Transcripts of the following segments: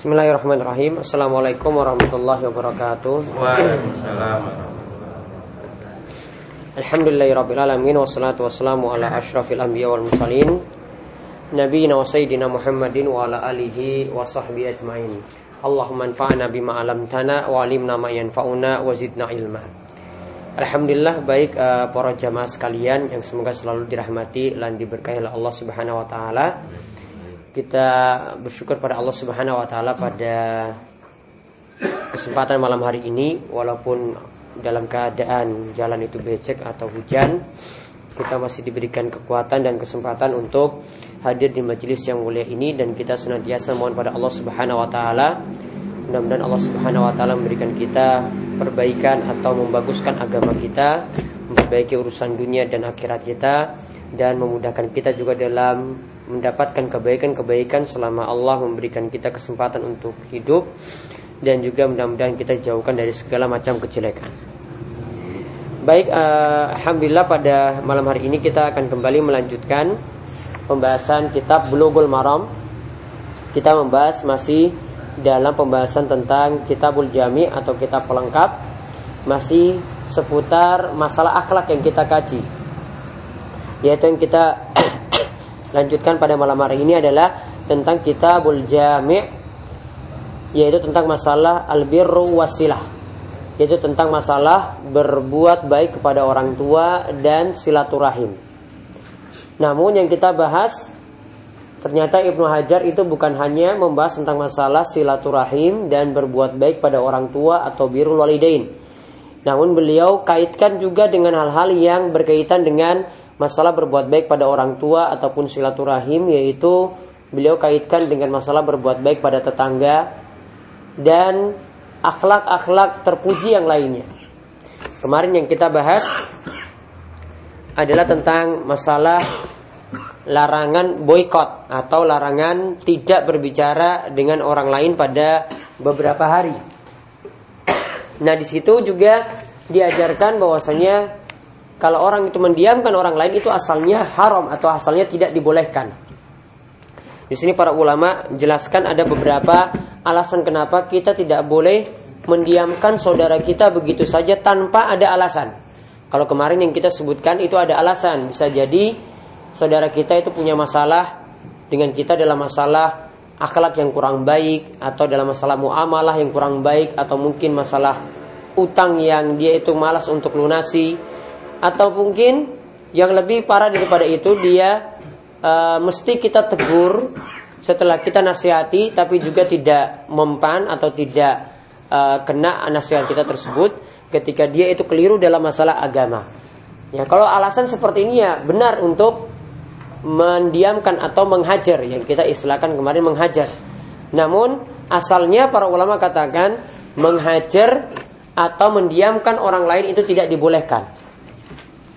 Bismillahirrahmanirrahim. Assalamualaikum warahmatullahi wabarakatuh. Waalaikumsalam. Alhamdulillahirabbil alamin wassalatu wassalamu ala asyrafil anbiya wal mursalin nabiyina wa sayyidina Muhammadin wa ala alihi wa sahbihi ajmain. Allahumma anfa'na bima 'allamtana wa 'allimna ma yanfa'una wa zidna ilma. Alhamdulillah baik uh, para jamaah sekalian yang semoga selalu dirahmati dan diberkahi oleh Allah Subhanahu wa taala. Kita bersyukur pada Allah Subhanahu wa taala pada kesempatan malam hari ini. Walaupun dalam keadaan jalan itu becek atau hujan kita masih diberikan kekuatan dan kesempatan untuk hadir di majelis yang mulia ini. Dan kita senantiasa mohon pada Allah Subhanahu wa taala. Mudah-mudahan Allah Subhanahu wa taala memberikan kita perbaikan atau membaguskan agama kita, memperbaiki urusan dunia dan akhirat kita dan memudahkan kita juga dalam mendapatkan kebaikan-kebaikan selama Allah memberikan kita kesempatan untuk hidup dan juga mudah-mudahan kita jauhkan dari segala macam kejelekan. Baik, uh, alhamdulillah pada malam hari ini kita akan kembali melanjutkan pembahasan kitab Bulughul Maram. Kita membahas masih dalam pembahasan tentang Kitabul Jami atau kitab pelengkap masih seputar masalah akhlak yang kita kaji. Yaitu yang kita lanjutkan pada malam hari ini adalah tentang kitabul jami' yaitu tentang masalah albirru wasilah yaitu tentang masalah berbuat baik kepada orang tua dan silaturahim. Namun yang kita bahas ternyata Ibnu Hajar itu bukan hanya membahas tentang masalah silaturahim dan berbuat baik pada orang tua atau birrul walidain. Namun beliau kaitkan juga dengan hal-hal yang berkaitan dengan masalah berbuat baik pada orang tua ataupun silaturahim yaitu beliau kaitkan dengan masalah berbuat baik pada tetangga dan akhlak-akhlak terpuji yang lainnya. Kemarin yang kita bahas adalah tentang masalah larangan boykot atau larangan tidak berbicara dengan orang lain pada beberapa hari. Nah, di situ juga diajarkan bahwasanya kalau orang itu mendiamkan orang lain itu asalnya haram atau asalnya tidak dibolehkan. Di sini para ulama jelaskan ada beberapa alasan kenapa kita tidak boleh mendiamkan saudara kita begitu saja tanpa ada alasan. Kalau kemarin yang kita sebutkan itu ada alasan, bisa jadi saudara kita itu punya masalah dengan kita dalam masalah akhlak yang kurang baik atau dalam masalah muamalah yang kurang baik atau mungkin masalah utang yang dia itu malas untuk lunasi atau mungkin yang lebih parah daripada itu dia uh, mesti kita tegur setelah kita nasihati tapi juga tidak mempan atau tidak uh, kena nasihat kita tersebut ketika dia itu keliru dalam masalah agama. Ya, kalau alasan seperti ini ya benar untuk mendiamkan atau menghajar yang kita istilahkan kemarin menghajar. Namun asalnya para ulama katakan menghajar atau mendiamkan orang lain itu tidak dibolehkan.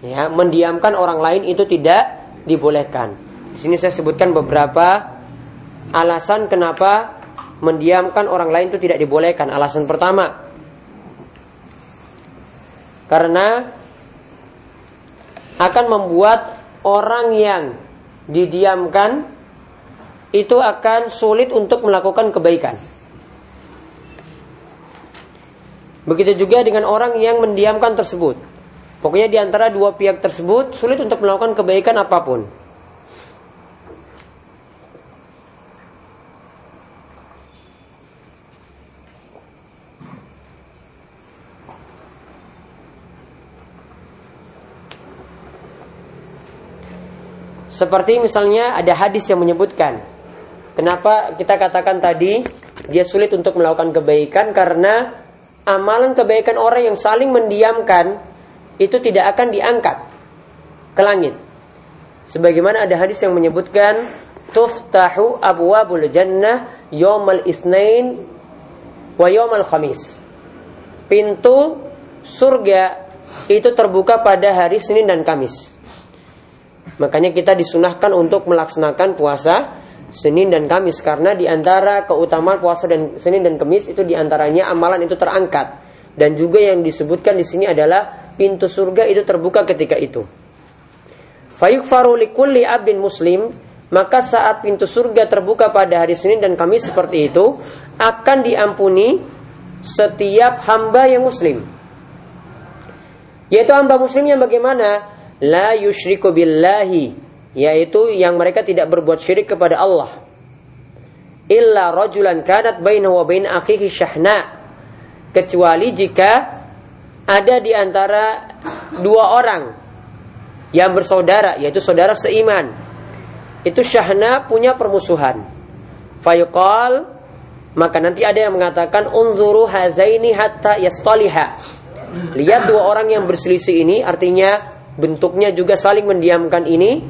Ya, mendiamkan orang lain itu tidak dibolehkan. Di sini saya sebutkan beberapa alasan kenapa mendiamkan orang lain itu tidak dibolehkan. Alasan pertama, karena akan membuat orang yang didiamkan itu akan sulit untuk melakukan kebaikan. Begitu juga dengan orang yang mendiamkan tersebut. Pokoknya di antara dua pihak tersebut sulit untuk melakukan kebaikan apa pun. Seperti misalnya ada hadis yang menyebutkan Kenapa kita katakan tadi Dia sulit untuk melakukan kebaikan Karena amalan kebaikan orang yang saling mendiamkan itu tidak akan diangkat ke langit. Sebagaimana ada hadis yang menyebutkan tuftahu abwabul jannah yawmal isnain wa yawmal khamis. Pintu surga itu terbuka pada hari Senin dan Kamis. Makanya kita disunahkan untuk melaksanakan puasa Senin dan Kamis karena di antara keutamaan puasa dan Senin dan Kamis itu di antaranya amalan itu terangkat dan juga yang disebutkan di sini adalah pintu surga itu terbuka ketika itu. Fayukfaru likulli abdin muslim maka saat pintu surga terbuka pada hari Senin dan Kamis seperti itu akan diampuni setiap hamba yang muslim. Yaitu hamba muslim yang bagaimana? La yushriku billahi, yaitu yang mereka tidak berbuat syirik kepada Allah. Illa rajulan kanat bainahu wa bain akhihi syahna. Kecuali jika ada di antara dua orang yang bersaudara, yaitu saudara seiman itu syahna punya permusuhan. Fayuqal maka nanti ada yang mengatakan unzuru hazaini hatta yastaliha. Lihat dua orang yang berselisih ini artinya bentuknya juga saling mendiamkan ini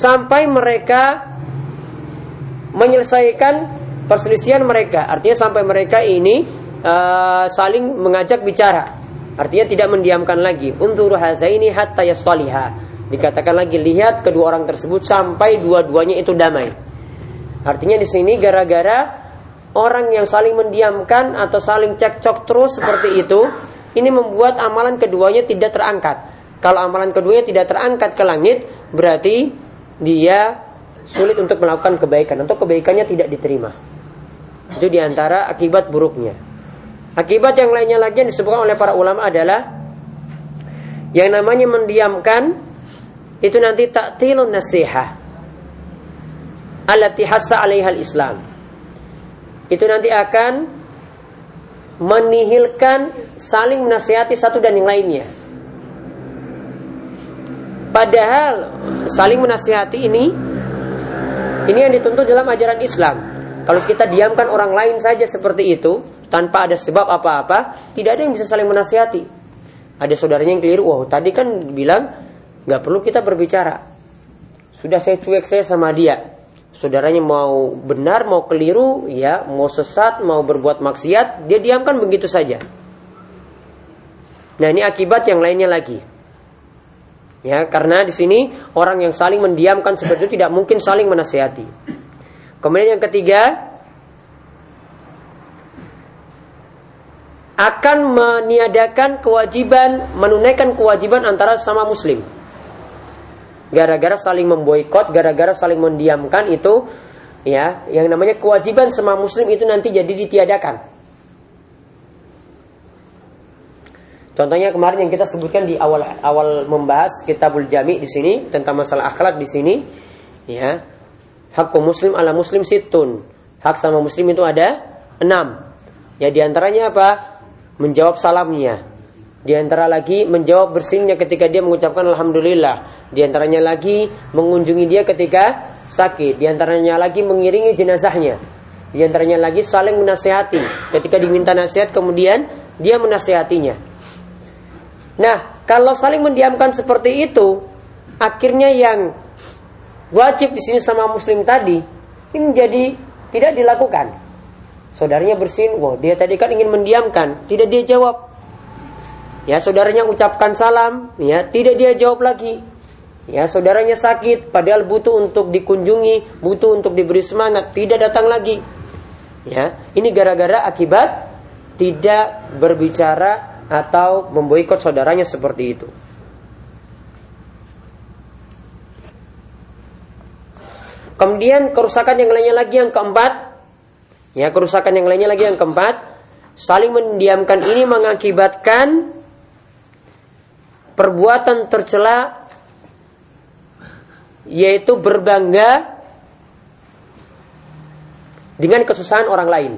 sampai mereka menyelesaikan perselisihan mereka. Artinya sampai mereka ini uh, saling mengajak bicara. Artinya tidak mendiamkan lagi. Unzuru hazaini hatta yastaliha. Dikatakan lagi lihat kedua orang tersebut sampai dua-duanya itu damai. Artinya di sini gara-gara orang yang saling mendiamkan atau saling cekcok terus seperti itu, ini membuat amalan keduanya tidak terangkat. Kalau amalan keduanya tidak terangkat ke langit, berarti dia sulit untuk melakukan kebaikan atau kebaikannya tidak diterima. Itu di antara akibat buruknya. Akibat yang lainnya lagi yang disebutkan oleh para ulama adalah yang namanya mendiamkan itu nanti taktilun nasihah. Allati hassa 'alaiha islam. Itu nanti akan menihilkan saling menasihati satu dan yang lainnya. Padahal saling menasihati ini ini yang dituntut dalam ajaran Islam. Kalau kita diamkan orang lain saja seperti itu tanpa ada sebab apa-apa tidak ada yang bisa saling menasihati ada saudaranya yang keliru wow tadi kan bilang nggak perlu kita berbicara. Sudah saya cuek saya sama dia. Saudaranya mau benar, mau keliru, ya, mau sesat, mau berbuat maksiat, dia diamkan begitu saja. Nah, ini akibat yang lainnya lagi. Ya, karena di sini orang yang saling mendiamkan seperti itu tidak mungkin saling menasihati. Kemudian yang ketiga, akan meniadakan kewajiban menunaikan kewajiban antara sama muslim gara-gara saling memboikot, gara-gara saling mendiamkan itu ya, yang namanya kewajiban sama muslim itu nanti jadi ditiadakan. Contohnya kemarin yang kita sebutkan di awal awal membahas kitabul jami di sini tentang masalah akhlak di sini ya. Hak muslim ala muslim situn. Hak sama muslim itu ada enam. Ya di antaranya apa? Menjawab salamnya. Di antara lagi menjawab bersihnya ketika dia mengucapkan alhamdulillah. Di antaranya lagi mengunjungi dia ketika sakit. Di antaranya lagi mengiringi jenazahnya. Di antaranya lagi saling menasehati. Ketika diminta nasihat kemudian dia menasehatinya. Nah, kalau saling mendiamkan seperti itu, akhirnya yang wajib di sini sama muslim tadi ini menjadi tidak dilakukan. Saudaranya bersin, wah dia tadi kan ingin mendiamkan, tidak dia jawab. Ya saudaranya ucapkan salam, ya tidak dia jawab lagi. Ya saudaranya sakit, padahal butuh untuk dikunjungi, butuh untuk diberi semangat, tidak datang lagi. Ya, ini gara-gara akibat tidak berbicara atau memboikot saudaranya seperti itu. Kemudian kerusakan yang lainnya lagi yang keempat, ya kerusakan yang lainnya lagi yang keempat, saling mendiamkan ini mengakibatkan perbuatan tercela yaitu berbangga dengan kesusahan orang lain.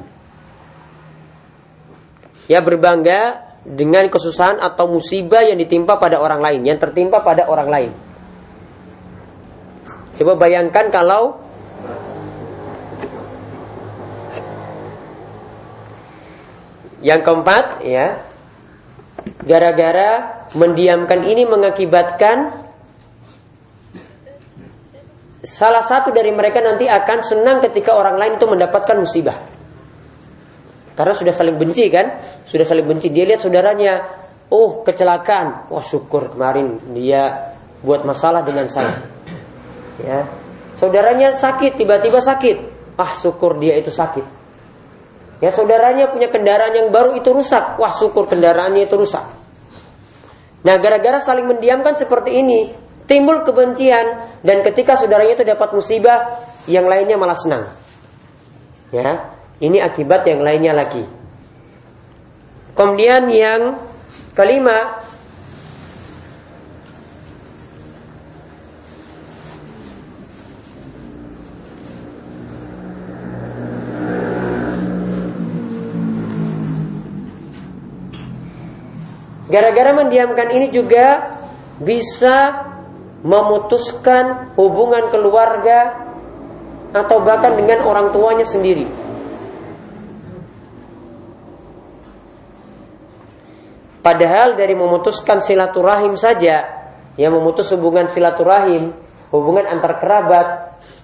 Ya berbangga dengan kesusahan atau musibah yang ditimpa pada orang lain, yang tertimpa pada orang lain. Coba bayangkan kalau yang keempat ya gara-gara mendiamkan ini mengakibatkan salah satu dari mereka nanti akan senang ketika orang lain itu mendapatkan musibah. Karena sudah saling benci kan? Sudah saling benci. Dia lihat saudaranya, oh kecelakaan. Wah syukur kemarin dia buat masalah dengan saya. Ya. Saudaranya sakit, tiba-tiba sakit. Ah syukur dia itu sakit. Ya saudaranya punya kendaraan yang baru itu rusak. Wah syukur kendaraannya itu rusak. Nah, gara-gara saling mendiamkan seperti ini, timbul kebencian dan ketika saudaranya itu dapat musibah, yang lainnya malah senang. Ya, ini akibat yang lainnya lagi. Kemudian yang kelima, Gara-gara mendiamkan ini juga bisa memutuskan hubungan keluarga atau bahkan dengan orang tuanya sendiri. Padahal dari memutuskan silaturahim saja, yang memutus hubungan silaturahim, hubungan antar kerabat,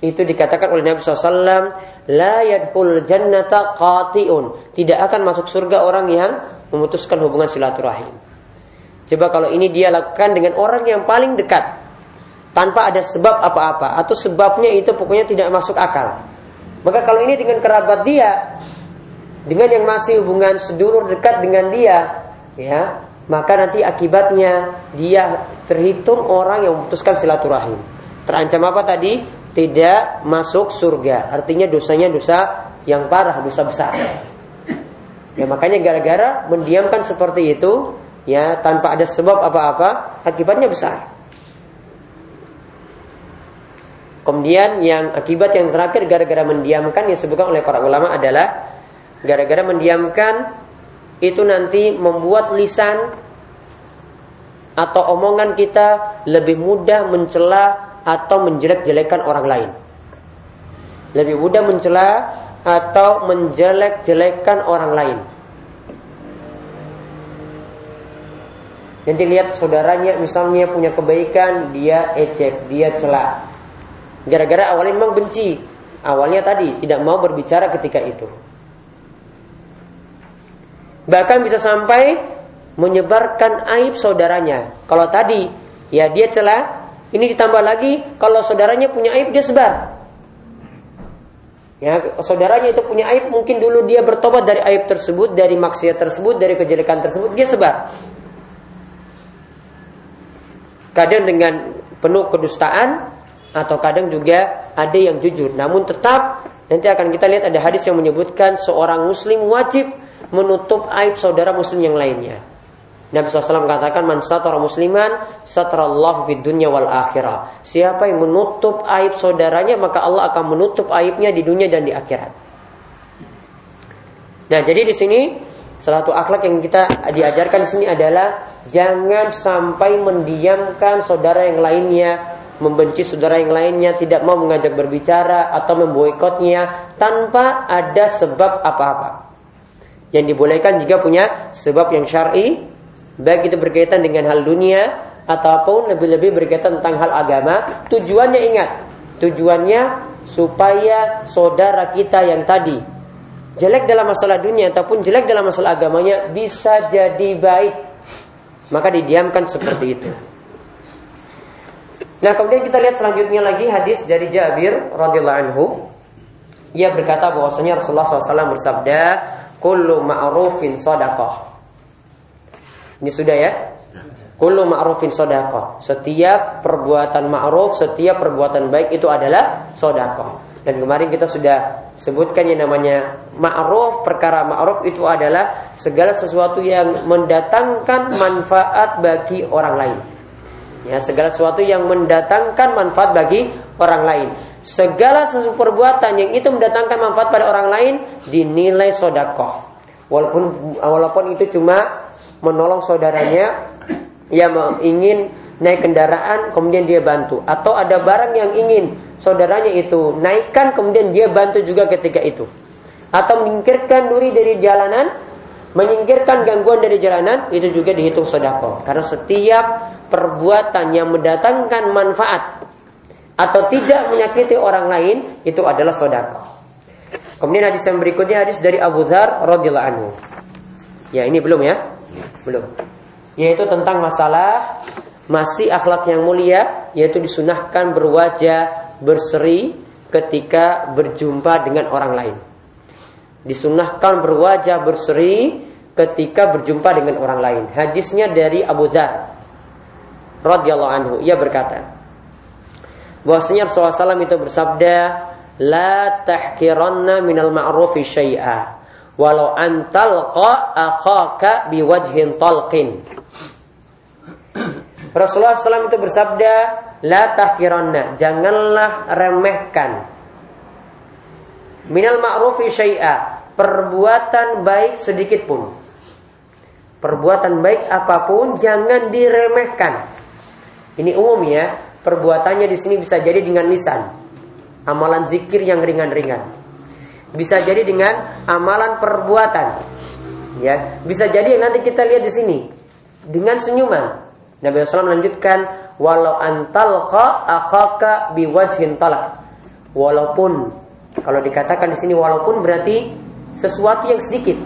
itu dikatakan oleh Nabi SAW, la yadkhul jannata qati'un. Tidak akan masuk surga orang yang memutuskan hubungan silaturahim. Coba kalau ini dia lakukan dengan orang yang paling dekat tanpa ada sebab apa-apa atau sebabnya itu pokoknya tidak masuk akal. Maka kalau ini dengan kerabat dia dengan yang masih hubungan sedulur dekat dengan dia, ya, maka nanti akibatnya dia terhitung orang yang memutuskan silaturahim. Terancam apa tadi? Tidak masuk surga. Artinya dosanya dosa yang parah, dosa besar. Ya makanya gara-gara mendiamkan seperti itu, ya tanpa ada sebab apa-apa akibatnya besar. Kemudian yang akibat yang terakhir gara-gara mendiamkan yang disebutkan oleh para ulama adalah gara-gara mendiamkan itu nanti membuat lisan atau omongan kita lebih mudah mencela atau menjelek-jelekan orang lain. Lebih mudah mencela atau menjelek-jelekan orang lain. Nanti lihat saudaranya misalnya punya kebaikan, dia ejek, dia celah. Gara-gara awalnya memang benci. Awalnya tadi tidak mau berbicara ketika itu. Bahkan bisa sampai menyebarkan aib saudaranya. Kalau tadi ya dia celah, ini ditambah lagi kalau saudaranya punya aib dia sebar. Ya, saudaranya itu punya aib, mungkin dulu dia bertobat dari aib tersebut, dari maksiat tersebut, dari kejelekan tersebut, dia sebar. Kadang dengan penuh kedustaan atau kadang juga ada yang jujur. Namun tetap nanti akan kita lihat ada hadis yang menyebutkan seorang muslim wajib menutup aib saudara muslim yang lainnya. Nabi SAW katakan man satara musliman satarallahu fid dunya wal akhirah. Siapa yang menutup aib saudaranya maka Allah akan menutup aibnya di dunia dan di akhirat. Nah, jadi di sini Salah satu akhlak yang kita diajarkan di sini adalah jangan sampai mendiamkan saudara yang lainnya, membenci saudara yang lainnya, tidak mau mengajak berbicara atau memboikotnya tanpa ada sebab apa-apa. Yang dibolehkan jika punya sebab yang syar'i, baik itu berkaitan dengan hal dunia ataupun lebih-lebih berkaitan tentang hal agama. Tujuannya ingat, tujuannya supaya saudara kita yang tadi jelek dalam masalah dunia ataupun jelek dalam masalah agamanya bisa jadi baik. Maka didiamkan seperti itu. Nah, kemudian kita lihat selanjutnya lagi hadis dari Jabir radhiyallahu anhu. Ia berkata bahwasanya Rasulullah SAW bersabda, "Kullu ma'rufin sadaqah." Ini sudah ya? Kullu ma'rufin sadaqah. Setiap perbuatan ma'ruf, setiap perbuatan baik itu adalah sedekah. Dan kemarin kita sudah sebutkan yang namanya ma'ruf, perkara ma'ruf itu adalah segala sesuatu yang mendatangkan manfaat bagi orang lain. Ya, segala sesuatu yang mendatangkan manfaat bagi orang lain. Segala sesuatu perbuatan yang itu mendatangkan manfaat pada orang lain dinilai sodakoh. Walaupun walaupun itu cuma menolong saudaranya yang ingin naik kendaraan kemudian dia bantu. Atau ada barang yang ingin saudaranya itu naikkan kemudian dia bantu juga ketika itu. Atau menyingkirkan duri dari jalanan menyingkirkan gangguan dari jalanan itu juga dihitung sedekah. Karena setiap perbuatan yang mendatangkan manfaat atau tidak menyakiti orang lain itu adalah sedekah. Kemudian hadis yang berikutnya hadis dari Abu Dzar radhiyallahu anhu. Ya ini belum ya? Belum. Yaitu tentang masalah masih akhlak yang mulia yaitu disunahkan berwajah berseri ketika berjumpa dengan orang lain. Disunahkan berwajah berseri ketika berjumpa dengan orang lain. Hadisnya dari Abu Zar radhiyallahu anhu ia berkata, bahwasanya Rasulullah SAW itu bersabda la tahkiranna minal ma'rufi syai'a walau antalqa akhaka biwajhin talqin Rasulullah SAW itu bersabda la tahkiranna janganlah remehkan. Minal ma'rufi syai'a. Perbuatan baik sedikit pun. Perbuatan baik apa pun jangan diremehkan. Ini umum ya. Perbuatannya di sini bisa jadi dengan lisan. Amalan zikir yang ringan-ringan. Bisa jadi dengan amalan perbuatan. Ya, bisa jadi nanti kita lihat di sini. Dengan senyuman. Nabi SAW melanjutkan walau antalqa akhaka biwajhin talak. Walaupun kalau dikatakan di sini walaupun berarti sesuatu yang sedikit.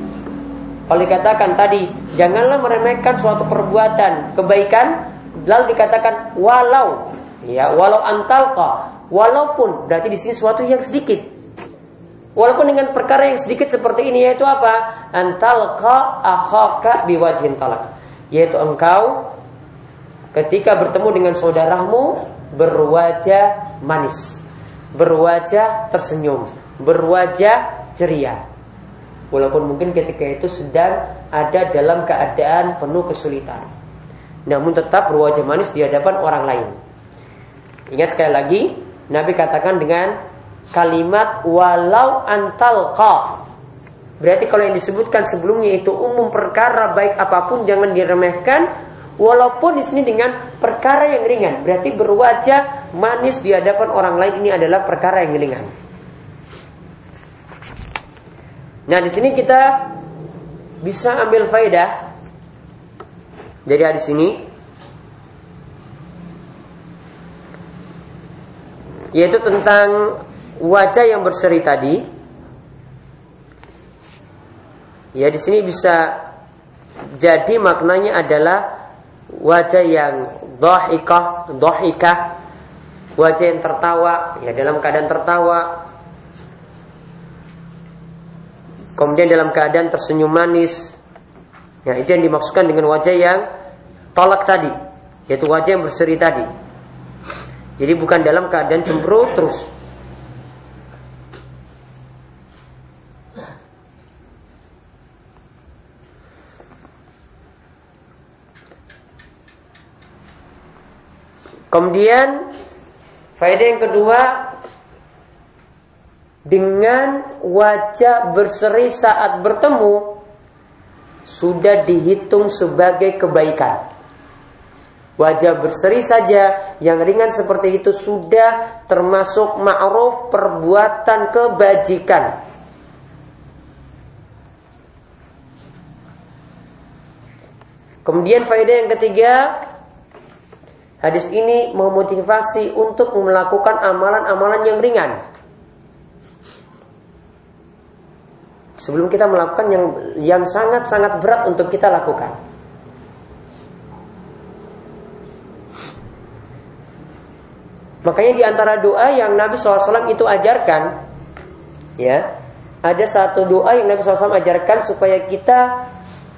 Kalau dikatakan tadi janganlah meremehkan suatu perbuatan kebaikan lalu dikatakan walau ya walau antalqa Walaupun berarti di sini sesuatu yang sedikit. Walaupun dengan perkara yang sedikit seperti ini yaitu apa? Antalqa akhaka biwajhin talak. Yaitu engkau ketika bertemu dengan saudaramu berwajah manis, berwajah tersenyum, berwajah ceria. Walaupun mungkin ketika itu sedang ada dalam keadaan penuh kesulitan. Namun tetap berwajah manis di hadapan orang lain. Ingat sekali lagi, Nabi katakan dengan kalimat walau antalqa. Berarti kalau yang disebutkan sebelumnya itu umum perkara baik apa pun jangan diremehkan walaupun di sini dengan perkara yang ringan. Berarti berwajah manis di hadapan orang lain ini adalah perkara yang ringan. Nah, di sini kita bisa ambil faedah dari hadis ini yaitu tentang wajah yang berseri tadi. Ya di sini bisa jadi maknanya adalah wajah yang dohikah, dohikah, wajah yang tertawa, ya dalam keadaan tertawa. Kemudian dalam keadaan tersenyum manis. Ya itu yang dimaksudkan dengan wajah yang tolak tadi, yaitu wajah yang berseri tadi. Jadi bukan dalam keadaan cemberut terus. Kemudian faedah yang kedua dengan wajah berseri saat bertemu sudah dihitung sebagai kebaikan. Wajah berseri saja yang ringan seperti itu sudah termasuk ma'ruf perbuatan kebajikan. Kemudian faedah yang ketiga, hadis ini memotivasi untuk melakukan amalan-amalan yang ringan. Sebelum kita melakukan yang yang sangat-sangat berat untuk kita lakukan. Makanya di antara doa yang Nabi SAW itu ajarkan, ya, ada satu doa yang Nabi SAW ajarkan supaya kita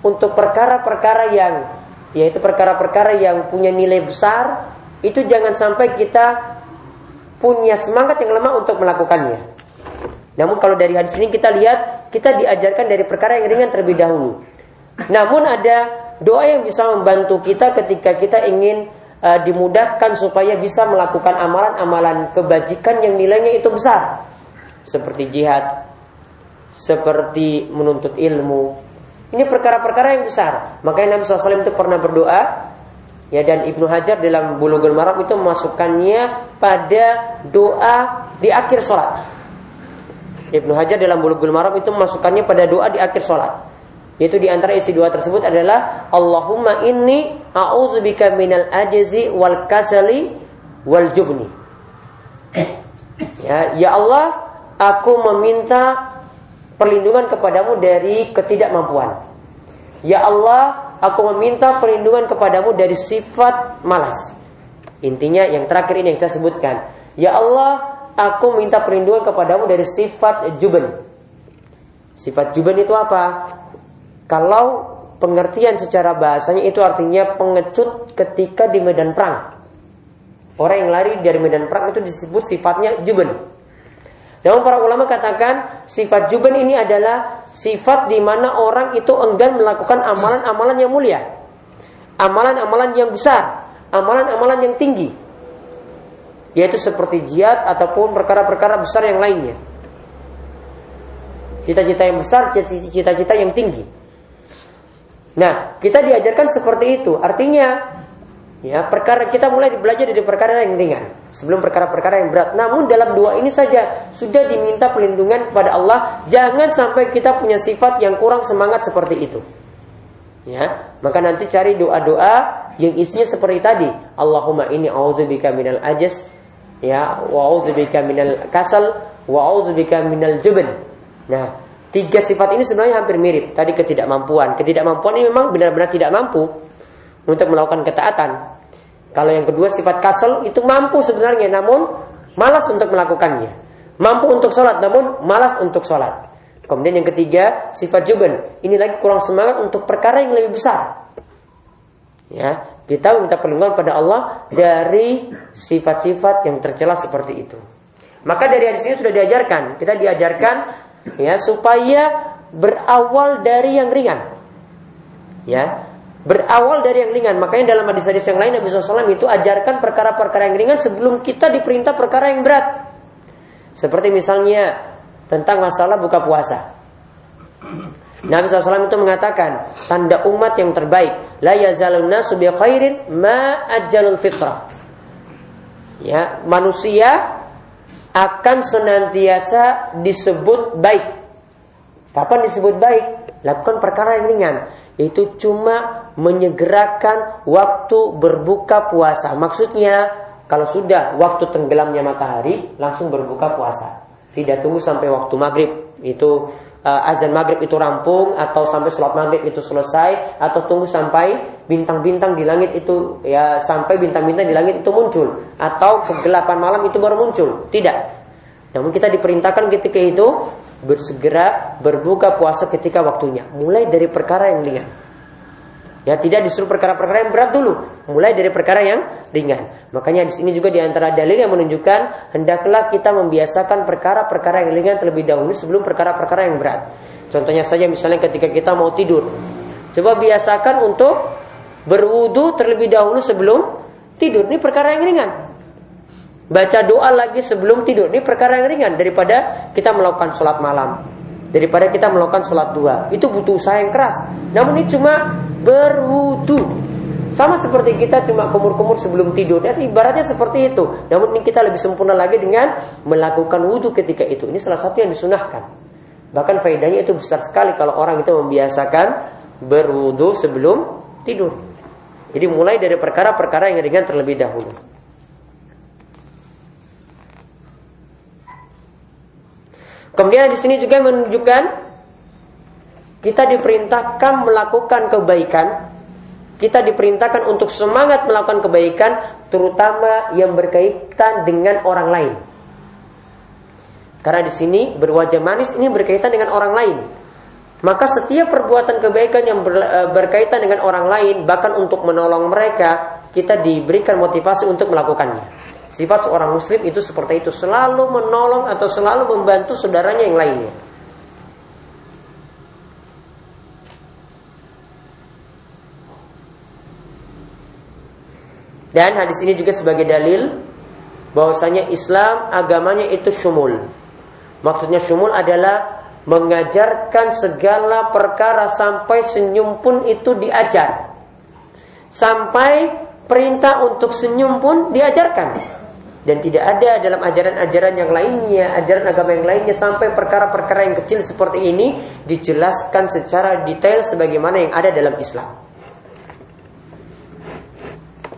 untuk perkara-perkara yang, yaitu perkara-perkara yang punya nilai besar, itu jangan sampai kita punya semangat yang lemah untuk melakukannya. Namun kalau dari hadis ini kita lihat, kita diajarkan dari perkara yang ringan terlebih dahulu. Namun ada doa yang bisa membantu kita ketika kita ingin uh, dimudahkan supaya bisa melakukan amalan-amalan kebajikan yang nilainya itu besar seperti jihad seperti menuntut ilmu ini perkara-perkara yang besar. Makanya Nabi SAW itu pernah berdoa ya dan Ibnu Hajar dalam Bulughul Maram itu memasukkannya pada doa di akhir sholat. Ibnu Hajar dalam Bulughul Maram itu memasukkannya pada doa di akhir sholat. Yaitu di antara isi doa tersebut adalah Allahumma inni a'udzubika minal ajzi wal kasali wal jubni. Ya, ya Allah, aku meminta perlindungan kepadamu dari ketidakmampuan. Ya Allah, aku meminta perlindungan kepadamu dari sifat malas. Intinya yang terakhir ini yang saya sebutkan. Ya Allah, aku minta perlindungan kepadamu dari sifat juben. Sifat juben itu apa? Kalau pengertian secara bahasanya itu artinya pengecut ketika di medan perang. Orang yang lari dari medan perang itu disebut sifatnya juben. Namun para ulama katakan sifat juben ini adalah sifat di mana orang itu enggan melakukan amalan-amalan yang mulia. Amalan-amalan yang besar, amalan-amalan yang tinggi. Yaitu seperti jihad ataupun perkara-perkara besar yang lainnya. Cita-cita yang besar, cita-cita yang tinggi. Nah, kita diajarkan seperti itu. Artinya Ya, perkara kita mulai belajar dari perkara yang ringan sebelum perkara-perkara yang berat. Namun dalam dua ini saja sudah diminta pelindungan kepada Allah. Jangan sampai kita punya sifat yang kurang semangat seperti itu. Ya, maka nanti cari doa-doa yang isinya seperti tadi. Allahumma ini a'udzubika minal ajaz, ya, wa a'udzubika minal kasal, wa a'udzubika minal jubn. Nah, tiga sifat ini sebenarnya hampir mirip. Tadi ketidakmampuan. Ketidakmampuan ini memang benar-benar tidak mampu untuk melakukan ketaatan. Kalau yang kedua sifat kasel itu mampu sebenarnya namun malas untuk melakukannya. Mampu untuk sholat namun malas untuk sholat. Kemudian yang ketiga sifat juben. Ini lagi kurang semangat untuk perkara yang lebih besar. Ya, kita minta perlindungan pada Allah dari sifat-sifat yang tercela seperti itu. Maka dari hadis ini sudah diajarkan, kita diajarkan ya supaya berawal dari yang ringan. Ya, berawal dari yang ringan. Makanya dalam hadis-hadis yang lain Nabi SAW itu ajarkan perkara-perkara yang ringan sebelum kita diperintah perkara yang berat. Seperti misalnya tentang masalah buka puasa. Nabi SAW itu mengatakan tanda umat yang terbaik la yazalun nasu khairin ma ajjalul fitrah. Ya, manusia akan senantiasa disebut baik. Kapan disebut baik? Lakukan perkara yang ringan itu cuma menyegerakan waktu berbuka puasa. Maksudnya kalau sudah waktu tenggelamnya matahari langsung berbuka puasa. Tidak tunggu sampai waktu maghrib itu uh, azan maghrib itu rampung atau sampai sholat maghrib itu selesai atau tunggu sampai bintang-bintang di langit itu ya sampai bintang-bintang di langit itu muncul atau kegelapan malam itu baru muncul. Tidak. Namun kita diperintahkan ketika itu bersegera berbuka puasa ketika waktunya. Mulai dari perkara yang ringan. Ya tidak disuruh perkara-perkara yang berat dulu, mulai dari perkara yang ringan. Makanya di sini juga di antara dalil yang menunjukkan hendaklah kita membiasakan perkara-perkara yang ringan terlebih dahulu sebelum perkara-perkara yang berat. Contohnya saja misalnya ketika kita mau tidur. Coba biasakan untuk berwudu terlebih dahulu sebelum tidur. Ini perkara yang ringan. Baca doa lagi sebelum tidur. Ini perkara yang ringan daripada kita melakukan sholat malam. Daripada kita melakukan sholat dua. Itu butuh usaha yang keras. Namun ini cuma berwudu. Sama seperti kita cuma kumur-kumur sebelum tidur. Ya, ibaratnya seperti itu. Namun ini kita lebih sempurna lagi dengan melakukan wudhu ketika itu. Ini salah satu yang disunahkan. Bahkan faedahnya itu besar sekali kalau orang itu membiasakan berwudu sebelum tidur. Jadi mulai dari perkara-perkara yang ringan terlebih dahulu. Kemudian di sini juga menunjukkan kita diperintahkan melakukan kebaikan. Kita diperintahkan untuk semangat melakukan kebaikan terutama yang berkaitan dengan orang lain. Karena di sini berwajah manis ini berkaitan dengan orang lain. Maka setiap perbuatan kebaikan yang e, berkaitan dengan orang lain, bahkan untuk menolong mereka, kita diberikan motivasi untuk melakukannya. Sifat seorang muslim itu seperti itu, selalu menolong atau selalu membantu saudaranya yang lainnya. Dan hadis ini juga sebagai dalil bahwasanya Islam agamanya itu syumul. Maksudnya syumul adalah mengajarkan segala perkara sampai senyum pun itu diajar. Sampai perintah untuk senyum pun diajarkan dan tidak ada dalam ajaran-ajaran yang lainnya, ajaran agama yang lainnya sampai perkara-perkara yang kecil seperti ini dijelaskan secara detail sebagaimana yang ada dalam Islam.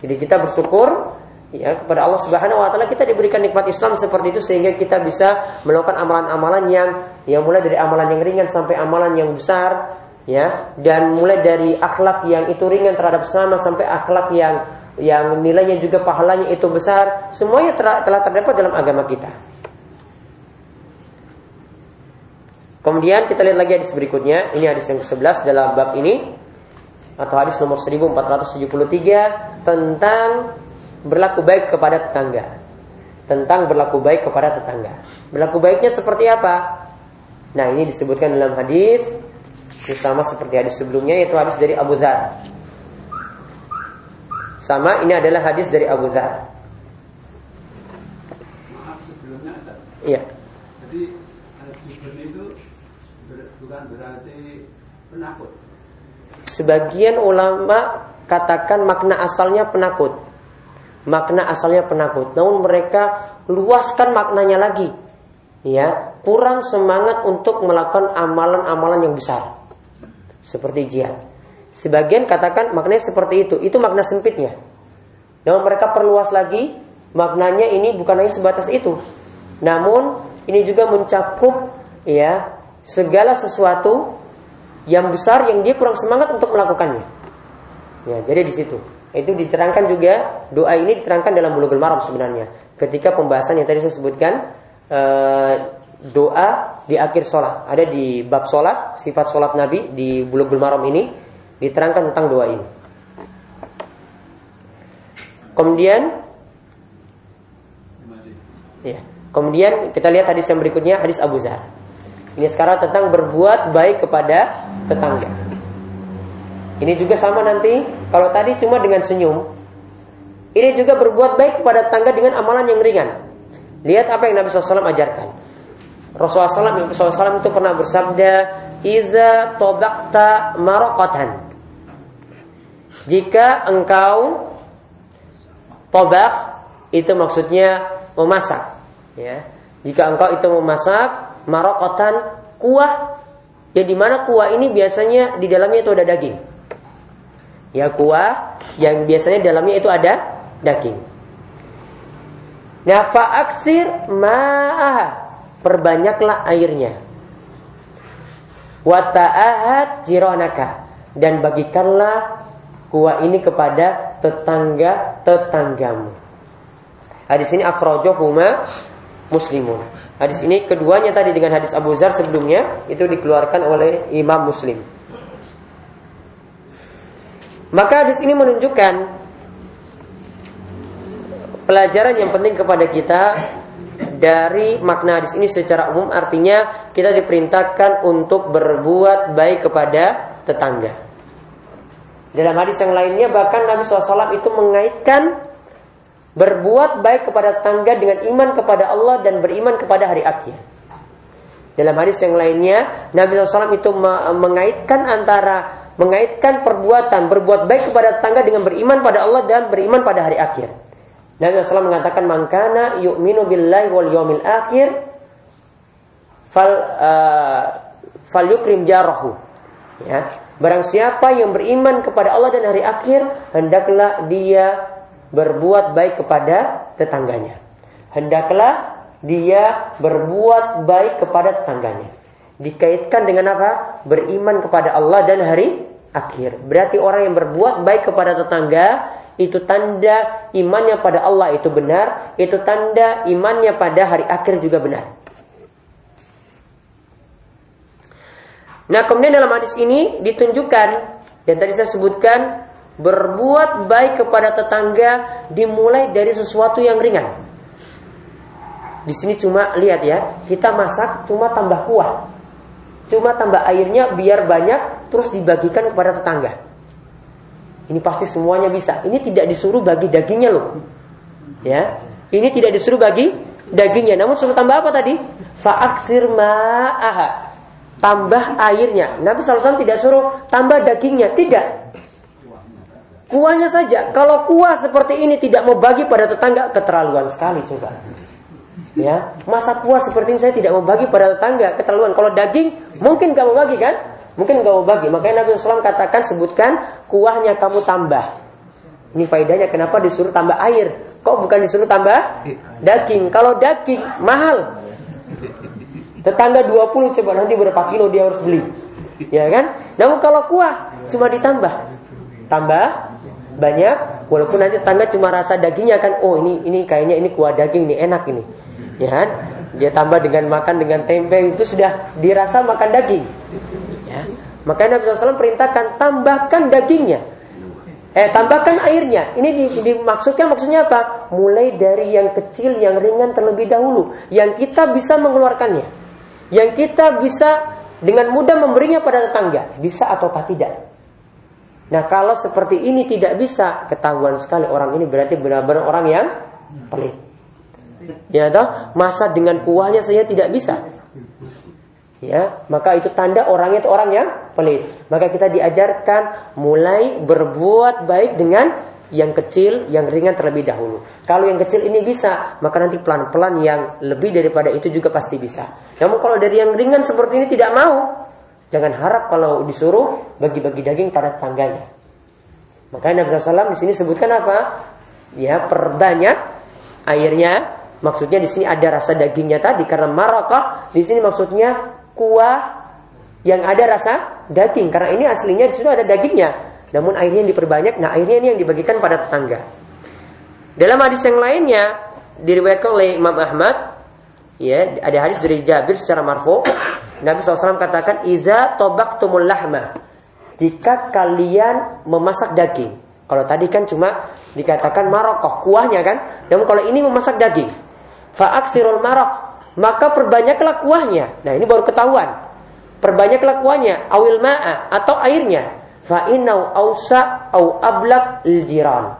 Jadi kita bersyukur ya kepada Allah Subhanahu wa taala kita diberikan nikmat Islam seperti itu sehingga kita bisa melakukan amalan-amalan yang yang mulai dari amalan yang ringan sampai amalan yang besar ya dan mulai dari akhlak yang itu ringan terhadap sama sampai akhlak yang yang nilainya juga pahalanya itu besar, semuanya telah terdapat dalam agama kita. Kemudian kita lihat lagi hadis berikutnya, ini hadis yang ke-11 dalam bab ini atau hadis nomor 1473 tentang berlaku baik kepada tetangga. Tentang berlaku baik kepada tetangga. Berlaku baiknya seperti apa? Nah, ini disebutkan dalam hadis sama seperti hadis sebelumnya yaitu hadis dari Abu Dzar. Sama ini adalah hadis dari Abu. Maaf sebelumnya Iya. Jadi jubun itu ber- bukan berarti penakut. Sebagian ulama katakan makna asalnya penakut. Makna asalnya penakut. Namun mereka luaskan maknanya lagi. Ya, kurang semangat untuk melakukan amalan-amalan yang besar. Seperti jihad. Sebagian katakan maknanya seperti itu. Itu makna sempitnya. Namun mereka perluas lagi. Maknanya ini bukan hanya sebatas itu. Namun ini juga mencakup ya segala sesuatu yang besar yang dia kurang semangat untuk melakukannya. Ya, jadi di situ. Itu diterangkan juga doa ini diterangkan dalam Bulughul Maram sebenarnya. Ketika pembahasan yang tadi saya sebutkan eh, doa di akhir sholat ada di bab sholat sifat sholat Nabi di Bulughul Maram ini diterangkan tentang doa ini. Kemudian ya, kemudian kita lihat hadis yang berikutnya hadis Abu Zar. Ini sekarang tentang berbuat baik kepada tetangga. Ini juga sama nanti kalau tadi cuma dengan senyum. Ini juga berbuat baik kepada tetangga dengan amalan yang ringan. Lihat apa yang Nabi SAW ajarkan. Rasulullah SAW itu pernah bersabda, "Iza tobakta marokatan." Jika engkau tobak itu maksudnya memasak, ya. Jika engkau itu memasak marokatan kuah, ya di mana kuah ini biasanya di dalamnya itu ada daging. Ya kuah yang biasanya di dalamnya itu ada daging. Nah, fa'aksir ma'ah. Perbanyaklah airnya. Wata'ahat jironaka. Dan bagikanlah kuah ini kepada tetangga-tetanggamu. Hadis ini akhrajohuma muslimun. Hadis ini keduanya tadi dengan hadis Abu Zar sebelumnya itu dikeluarkan oleh Imam Muslim. Maka hadis ini menunjukkan pelajaran yang penting kepada kita dari makna hadis ini secara umum artinya kita diperintahkan untuk berbuat baik kepada tetangga. Dalam hadis yang lainnya bahkan Nabi SAW itu mengaitkan berbuat baik kepada tetangga dengan iman kepada Allah dan beriman kepada hari akhir. Dalam hadis yang lainnya Nabi SAW itu mengaitkan antara mengaitkan perbuatan berbuat baik kepada tetangga dengan beriman pada Allah dan beriman pada hari akhir. Nabi SAW mengatakan mangkana yu'minu billahi wal yawmil akhir fal uh, fal yukrim jarahu. Ya, barang siapa yang beriman kepada Allah dan hari akhir, hendaklah dia berbuat baik kepada tetangganya. Hendaklah dia berbuat baik kepada tetangganya. Dikaitkan dengan apa? Beriman kepada Allah dan hari akhir. Berarti orang yang berbuat baik kepada tetangga itu tanda imannya pada Allah itu benar, itu tanda imannya pada hari akhir juga benar. Nah, kemudian dalam hadis ini ditunjukkan dan tadi saya sebutkan berbuat baik kepada tetangga dimulai dari sesuatu yang ringan. Di sini cuma lihat ya, kita masak cuma tambah kuah. Cuma tambah airnya biar banyak terus dibagikan kepada tetangga. Ini pasti semuanya bisa. Ini tidak disuruh bagi dagingnya loh. Ya. Ini tidak disuruh bagi dagingnya. Namun suruh tambah apa tadi? Fa'aksir ma'aha. Tambah airnya. Nabi SAW tidak suruh tambah dagingnya. Tidak. Kuahnya saja. Kalau kuah seperti ini tidak mau bagi pada tetangga, keterlaluan sekali coba. Ya, masa kuah seperti ini saya tidak mau bagi pada tetangga, keterlaluan. Kalau daging mungkin kamu bagi kan? Mungkin kamu bagi. Makanya Nabi SAW katakan sebutkan kuahnya kamu tambah. Ini faedahnya kenapa disuruh tambah air? Kok bukan disuruh tambah daging? Kalau daging mahal. Tetangga 20 coba nanti berapa kilo dia harus beli. Ya kan? Namun kalau kuah cuma ditambah. Tambah banyak walaupun nanti tetangga cuma rasa dagingnya kan oh ini ini kayaknya ini kuah daging ini enak ini. Ya kan? Dia tambah dengan makan dengan tempe itu sudah dirasa makan daging. Ya. Makanya Nabi SAW perintahkan tambahkan dagingnya. Eh tambahkan airnya. Ini dimaksudkan maksudnya apa? Mulai dari yang kecil, yang ringan terlebih dahulu, yang kita bisa mengeluarkannya, yang kita bisa dengan mudah memberinya pada tetangga, bisa ataukah tidak? Nah kalau seperti ini tidak bisa ketahuan sekali orang ini berarti benar-benar orang yang pelit. Ya toh masa dengan kuahnya saya tidak bisa. Ya, maka itu tanda orangnya itu orang yang pelit. Maka kita diajarkan mulai berbuat baik dengan yang kecil, yang ringan terlebih dahulu. Kalau yang kecil ini bisa, maka nanti pelan-pelan yang lebih daripada itu juga pasti bisa. Namun kalau dari yang ringan seperti ini tidak mau, Jangan harap kalau disuruh bagi-bagi daging pada tetangganya. Makanya Nabi SAW di sini sebutkan apa? Ya perbanyak airnya. Maksudnya di sini ada rasa dagingnya tadi karena marakah. Di sini maksudnya kuah yang ada rasa daging karena ini aslinya di situ ada dagingnya. Namun airnya yang diperbanyak. Nah airnya ini yang dibagikan pada tetangga. Dalam hadis yang lainnya diriwayatkan oleh Imam Ahmad Ya, ada hadis dari Jabir secara marfu. Nabi SAW katakan, "Iza tobak tumul lahma." Jika kalian memasak daging. Kalau tadi kan cuma dikatakan marokoh, kuahnya kan. Namun kalau ini memasak daging. Fa'aksirul marok. Maka perbanyaklah kuahnya. Nah ini baru ketahuan. Perbanyaklah kuahnya. Awil ma'a atau airnya. Fa'inau ausa au ablak iljiran.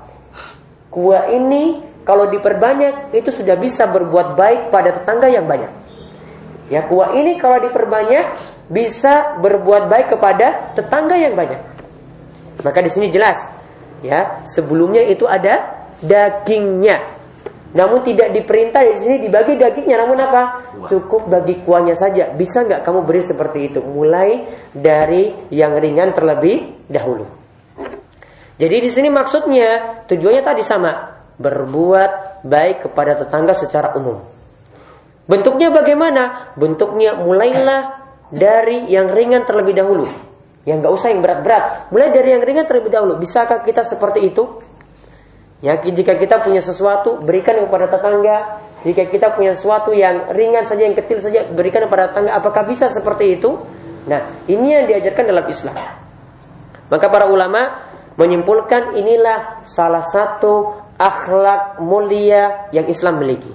Kuah ini kalau diperbanyak itu sudah bisa berbuat baik pada tetangga yang banyak. Ya kuah ini kalau diperbanyak bisa berbuat baik kepada tetangga yang banyak. Maka di sini jelas ya sebelumnya itu ada dagingnya. Namun tidak diperintah di sini dibagi dagingnya. Namun apa? Cukup bagi kuahnya saja. Bisa nggak kamu beri seperti itu? Mulai dari yang ringan terlebih dahulu. Jadi di sini maksudnya tujuannya tadi sama berbuat baik kepada tetangga secara umum. Bentuknya bagaimana? Bentuknya mulailah dari yang ringan terlebih dahulu. Yang gak usah yang berat-berat. Mulai dari yang ringan terlebih dahulu. Bisakah kita seperti itu? Ya, jika kita punya sesuatu, berikan kepada tetangga. Jika kita punya sesuatu yang ringan saja, yang kecil saja, berikan kepada tetangga. Apakah bisa seperti itu? Nah, ini yang diajarkan dalam Islam. Maka para ulama menyimpulkan inilah salah satu akhlak mulia yang Islam miliki.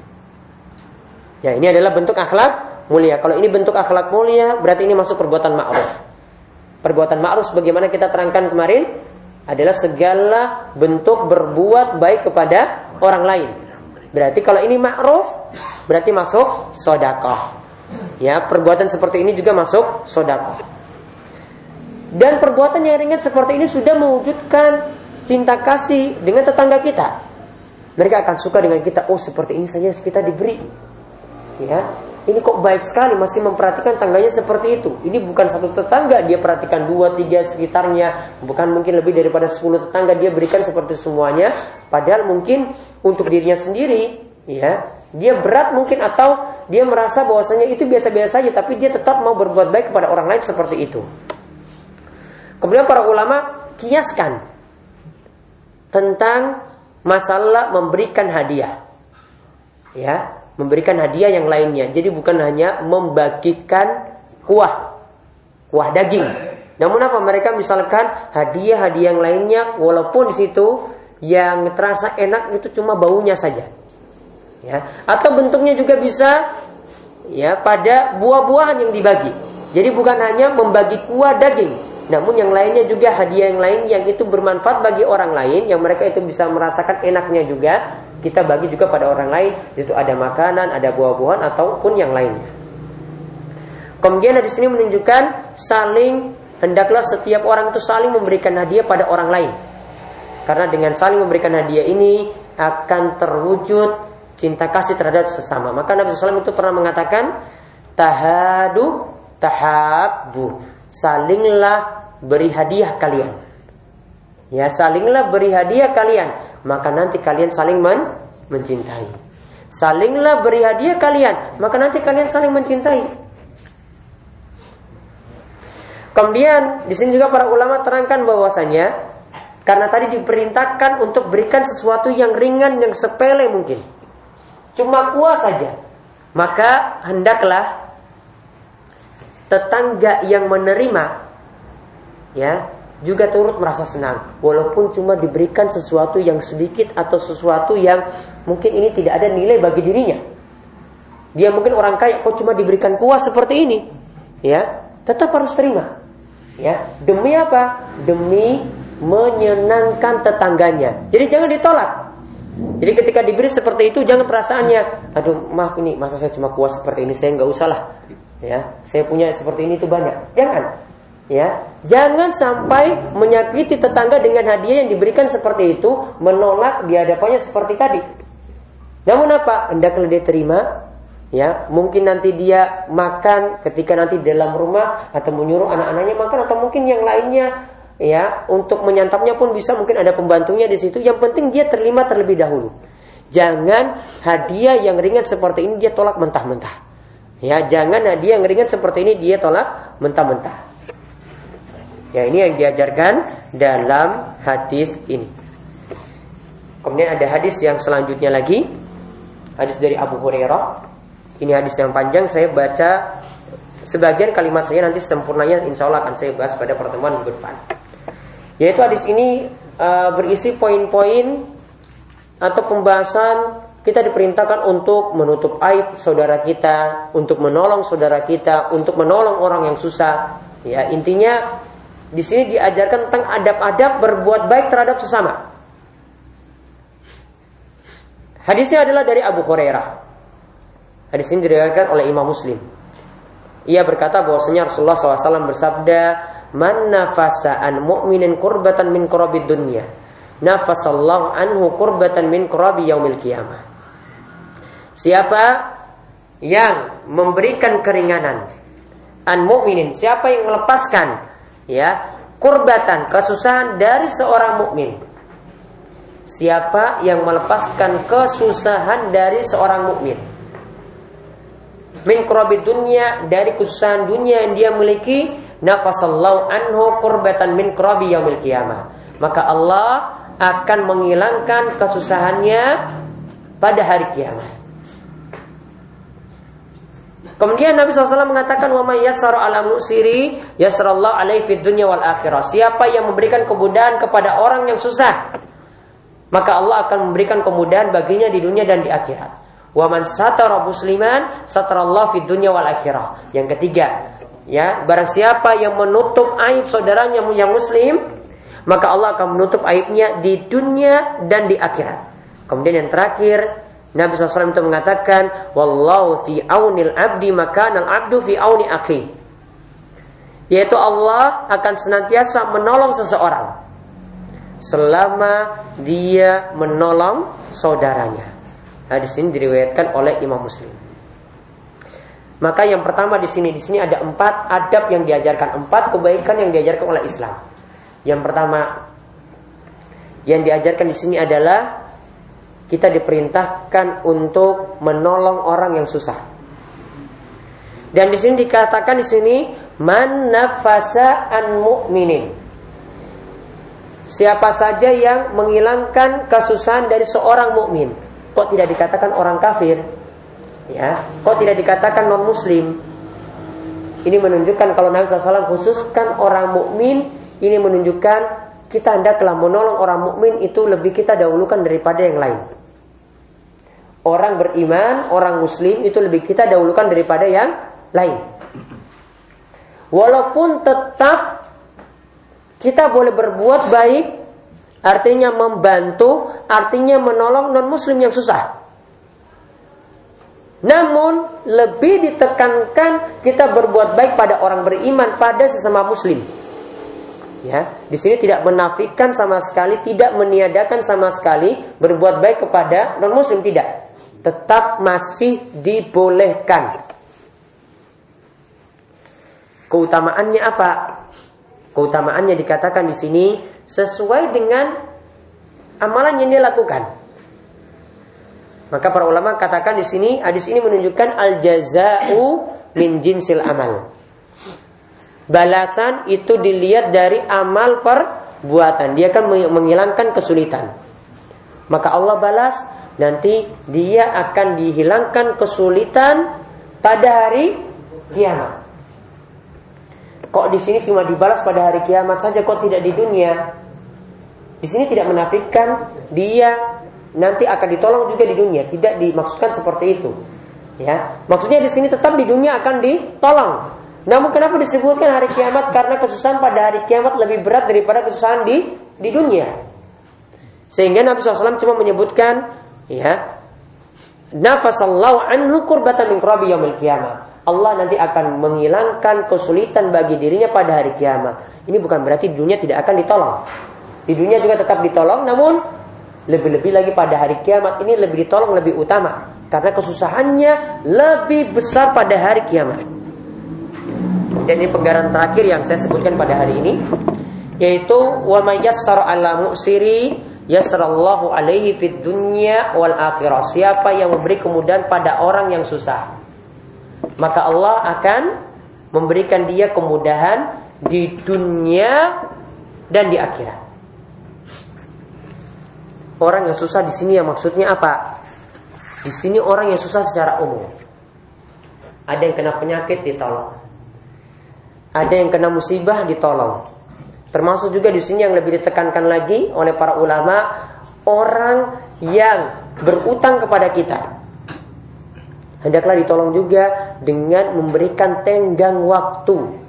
Ya, ini adalah bentuk akhlak mulia. Kalau ini bentuk akhlak mulia, berarti ini masuk perbuatan ma'ruf. Perbuatan ma'ruf bagaimana kita terangkan kemarin adalah segala bentuk berbuat baik kepada orang lain. Berarti kalau ini ma'ruf, berarti masuk sodakoh. Ya, perbuatan seperti ini juga masuk sodakoh. Dan perbuatan yang ringan seperti ini sudah mewujudkan cinta kasih dengan tetangga kita. Mereka akan suka dengan kita. Oh seperti ini saja kita diberi. Ya, ini kok baik sekali masih memperhatikan tangganya seperti itu. Ini bukan satu tetangga dia perhatikan dua tiga sekitarnya, bukan mungkin lebih daripada sepuluh tetangga dia berikan seperti semuanya. Padahal mungkin untuk dirinya sendiri, ya dia berat mungkin atau dia merasa bahwasanya itu biasa-biasa saja, tapi dia tetap mau berbuat baik kepada orang lain seperti itu. Kemudian para ulama kiaskan tentang masalah memberikan hadiah. Ya, memberikan hadiah yang lainnya. Jadi bukan hanya membagikan kuah, kuah daging. Namun apa mereka misalkan hadiah-hadiah yang lainnya walaupun di situ yang terasa enak itu cuma baunya saja. Ya, atau bentuknya juga bisa ya pada buah-buahan yang dibagi. Jadi bukan hanya membagi kuah daging, namun yang lainnya juga hadiah yang lain yang itu bermanfaat bagi orang lain, yang mereka itu bisa merasakan enaknya juga, kita bagi juga pada orang lain. Itu ada makanan, ada buah-buahan ataupun yang lainnya. Kemudian di sini menunjukkan saling hendaklah setiap orang itu saling memberikan hadiah pada orang lain. Karena dengan saling memberikan hadiah ini akan terwujud cinta kasih terhadap sesama. Maka Nabi SAW itu pernah mengatakan tahadu tahabu salinglah beri hadiah kalian. Ya, salinglah beri hadiah kalian, maka nanti kalian saling men mencintai. Salinglah beri hadiah kalian, maka nanti kalian saling mencintai. Kemudian di sini juga para ulama terangkan bahwasanya karena tadi diperintahkan untuk berikan sesuatu yang ringan yang sepele mungkin. Cuma kuah saja. Maka hendaklah tetangga yang menerima ya juga turut merasa senang walaupun cuma diberikan sesuatu yang sedikit atau sesuatu yang mungkin ini tidak ada nilai bagi dirinya. Dia mungkin orang kaya kok cuma diberikan kuah seperti ini. Ya, tetap harus terima. Ya, demi apa? Demi menyenangkan tetangganya. Jadi jangan ditolak. Jadi ketika diberi seperti itu jangan perasaannya, aduh maaf ini masa saya cuma kuat seperti ini saya nggak usah lah. Ya, saya punya seperti ini itu banyak. Jangan. Ya, jangan sampai menyakiti tetangga dengan hadiah yang diberikan seperti itu, menolak di hadapannya seperti tadi. Namun apa? Hendaklah dia terima, ya mungkin nanti dia makan ketika nanti dalam rumah atau menyuruh anak-anaknya makan atau mungkin yang lainnya ya untuk menyantapnya pun bisa mungkin ada pembantunya di situ yang penting dia terima terlebih dahulu jangan hadiah yang ringan seperti ini dia tolak mentah-mentah ya jangan hadiah yang ringan seperti ini dia tolak mentah-mentah Ya ini yang diajarkan dalam hadis ini. Kemudian ada hadis yang selanjutnya lagi. Hadis dari Abu Hurairah. Ini hadis yang panjang saya baca sebagian kalimat saya nanti sempurnanya insya Allah akan saya bahas pada pertemuan minggu depan. Yaitu hadis ini uh, berisi poin-poin atau pembahasan kita diperintahkan untuk menutup aib saudara kita, untuk menolong saudara kita, untuk menolong orang yang susah. Ya, intinya di sini diajarkan tentang adab-adab berbuat baik terhadap sesama. Hadisnya adalah dari Abu Hurairah. Hadis ini diriwayatkan oleh Imam Muslim. Ia berkata bahwasanya Rasulullah SAW bersabda, "Man nafasa an mu'minin kurbatan min kurabid dunya, nafasallahu anhu kurbatan min kurabi yaumil qiyamah." Siapa yang memberikan keringanan an mu'minin, siapa yang melepaskan ya kurbatan kesusahan dari seorang mukmin. Siapa yang melepaskan kesusahan dari seorang mukmin? Min dunia dari kesusahan dunia yang dia miliki, nafasallahu anhu kurbatan min kurabi yaumil qiyamah. Maka Allah akan menghilangkan kesusahannya pada hari kiamat. Kemudian Nabi SAW mengatakan wa may yassara ala musiri yassarallahu alaihi fid dunya wal akhirah. Siapa yang memberikan kemudahan kepada orang yang susah, maka Allah akan memberikan kemudahan baginya di dunia dan di akhirat. Wa man satara musliman satarallahu fid dunya wal akhirah. Yang ketiga, ya, barang siapa yang menutup aib saudaranya yang muslim, maka Allah akan menutup aibnya di dunia dan di akhirat. Kemudian yang terakhir, Nabi SAW itu mengatakan, Wallahu fi aunil abdi makanal abdu fi auni akhi. Yaitu Allah akan senantiasa menolong seseorang. Selama dia menolong saudaranya. Hadis ini diriwayatkan oleh Imam Muslim. Maka yang pertama di sini, di sini ada empat adab yang diajarkan, empat kebaikan yang diajarkan oleh Islam. Yang pertama yang diajarkan di sini adalah kita diperintahkan untuk menolong orang yang susah. Dan di sini dikatakan di sini man nafasa an. Siapa saja yang menghilangkan kesusahan dari seorang mukmin. Kok tidak dikatakan orang kafir? Ya, kok tidak dikatakan non muslim? Ini menunjukkan kalau Nabi SAW khususkan orang mukmin, ini menunjukkan kita hendaklah menolong orang mukmin itu lebih kita dahulukan daripada yang lain. Orang beriman, orang muslim itu lebih kita dahulukan daripada yang lain. Walaupun tetap kita boleh berbuat baik, artinya membantu, artinya menolong non muslim yang susah. Namun lebih ditekankan kita berbuat baik pada orang beriman pada sesama muslim. Ya, di sini tidak menafikan sama sekali, tidak meniadakan sama sekali berbuat baik kepada non muslim tidak tetap masih dibolehkan. Keutamaannya apa? Keutamaannya dikatakan di sini sesuai dengan amalan yang dia lakukan. Maka para ulama katakan di sini hadis ini menunjukkan al jazau min jinsil amal. Balasan itu dilihat dari amal perbuatan. Dia akan menghilangkan kesulitan. Maka Allah balas nanti dia akan dihilangkan kesulitan pada hari kiamat. kok di sini cuma dibalas pada hari kiamat saja kok tidak di dunia? Di sini tidak menafikan dia nanti akan ditolong juga di dunia, tidak dimaksudkan seperti itu. Ya, maksudnya di sini tetap di dunia akan ditolong. Namun kenapa disebutkan hari kiamat? Karena kesusahan pada hari kiamat lebih berat daripada kesusahan di di dunia. Sehingga Nabi SAW cuma menyebutkan ya nafasallahu anhu kurbatan min qurabi yaumil kiamat. Allah nanti akan menghilangkan kesulitan bagi dirinya pada hari kiamat. Ini bukan berarti dunia tidak akan ditolong. Di dunia juga tetap ditolong, namun lebih-lebih lagi pada hari kiamat ini lebih ditolong lebih utama karena kesusahannya lebih besar pada hari kiamat. Dan ini penggaran terakhir yang saya sebutkan pada hari ini yaitu wa ala mu'siri yasrallahu alaihi fid dunya wal akhirah. Siapa yang memberi kemudahan pada orang yang susah, maka Allah akan memberikan dia kemudahan di dunia dan di akhirat. Orang yang susah di sini ya maksudnya apa? Di sini orang yang susah secara umum. Ada yang kena penyakit ditolong. Ada yang kena musibah ditolong. Termasuk juga di sini yang lebih ditekankan lagi oleh para ulama orang yang berutang kepada kita. Hendaklah ditolong juga dengan memberikan tenggang waktu.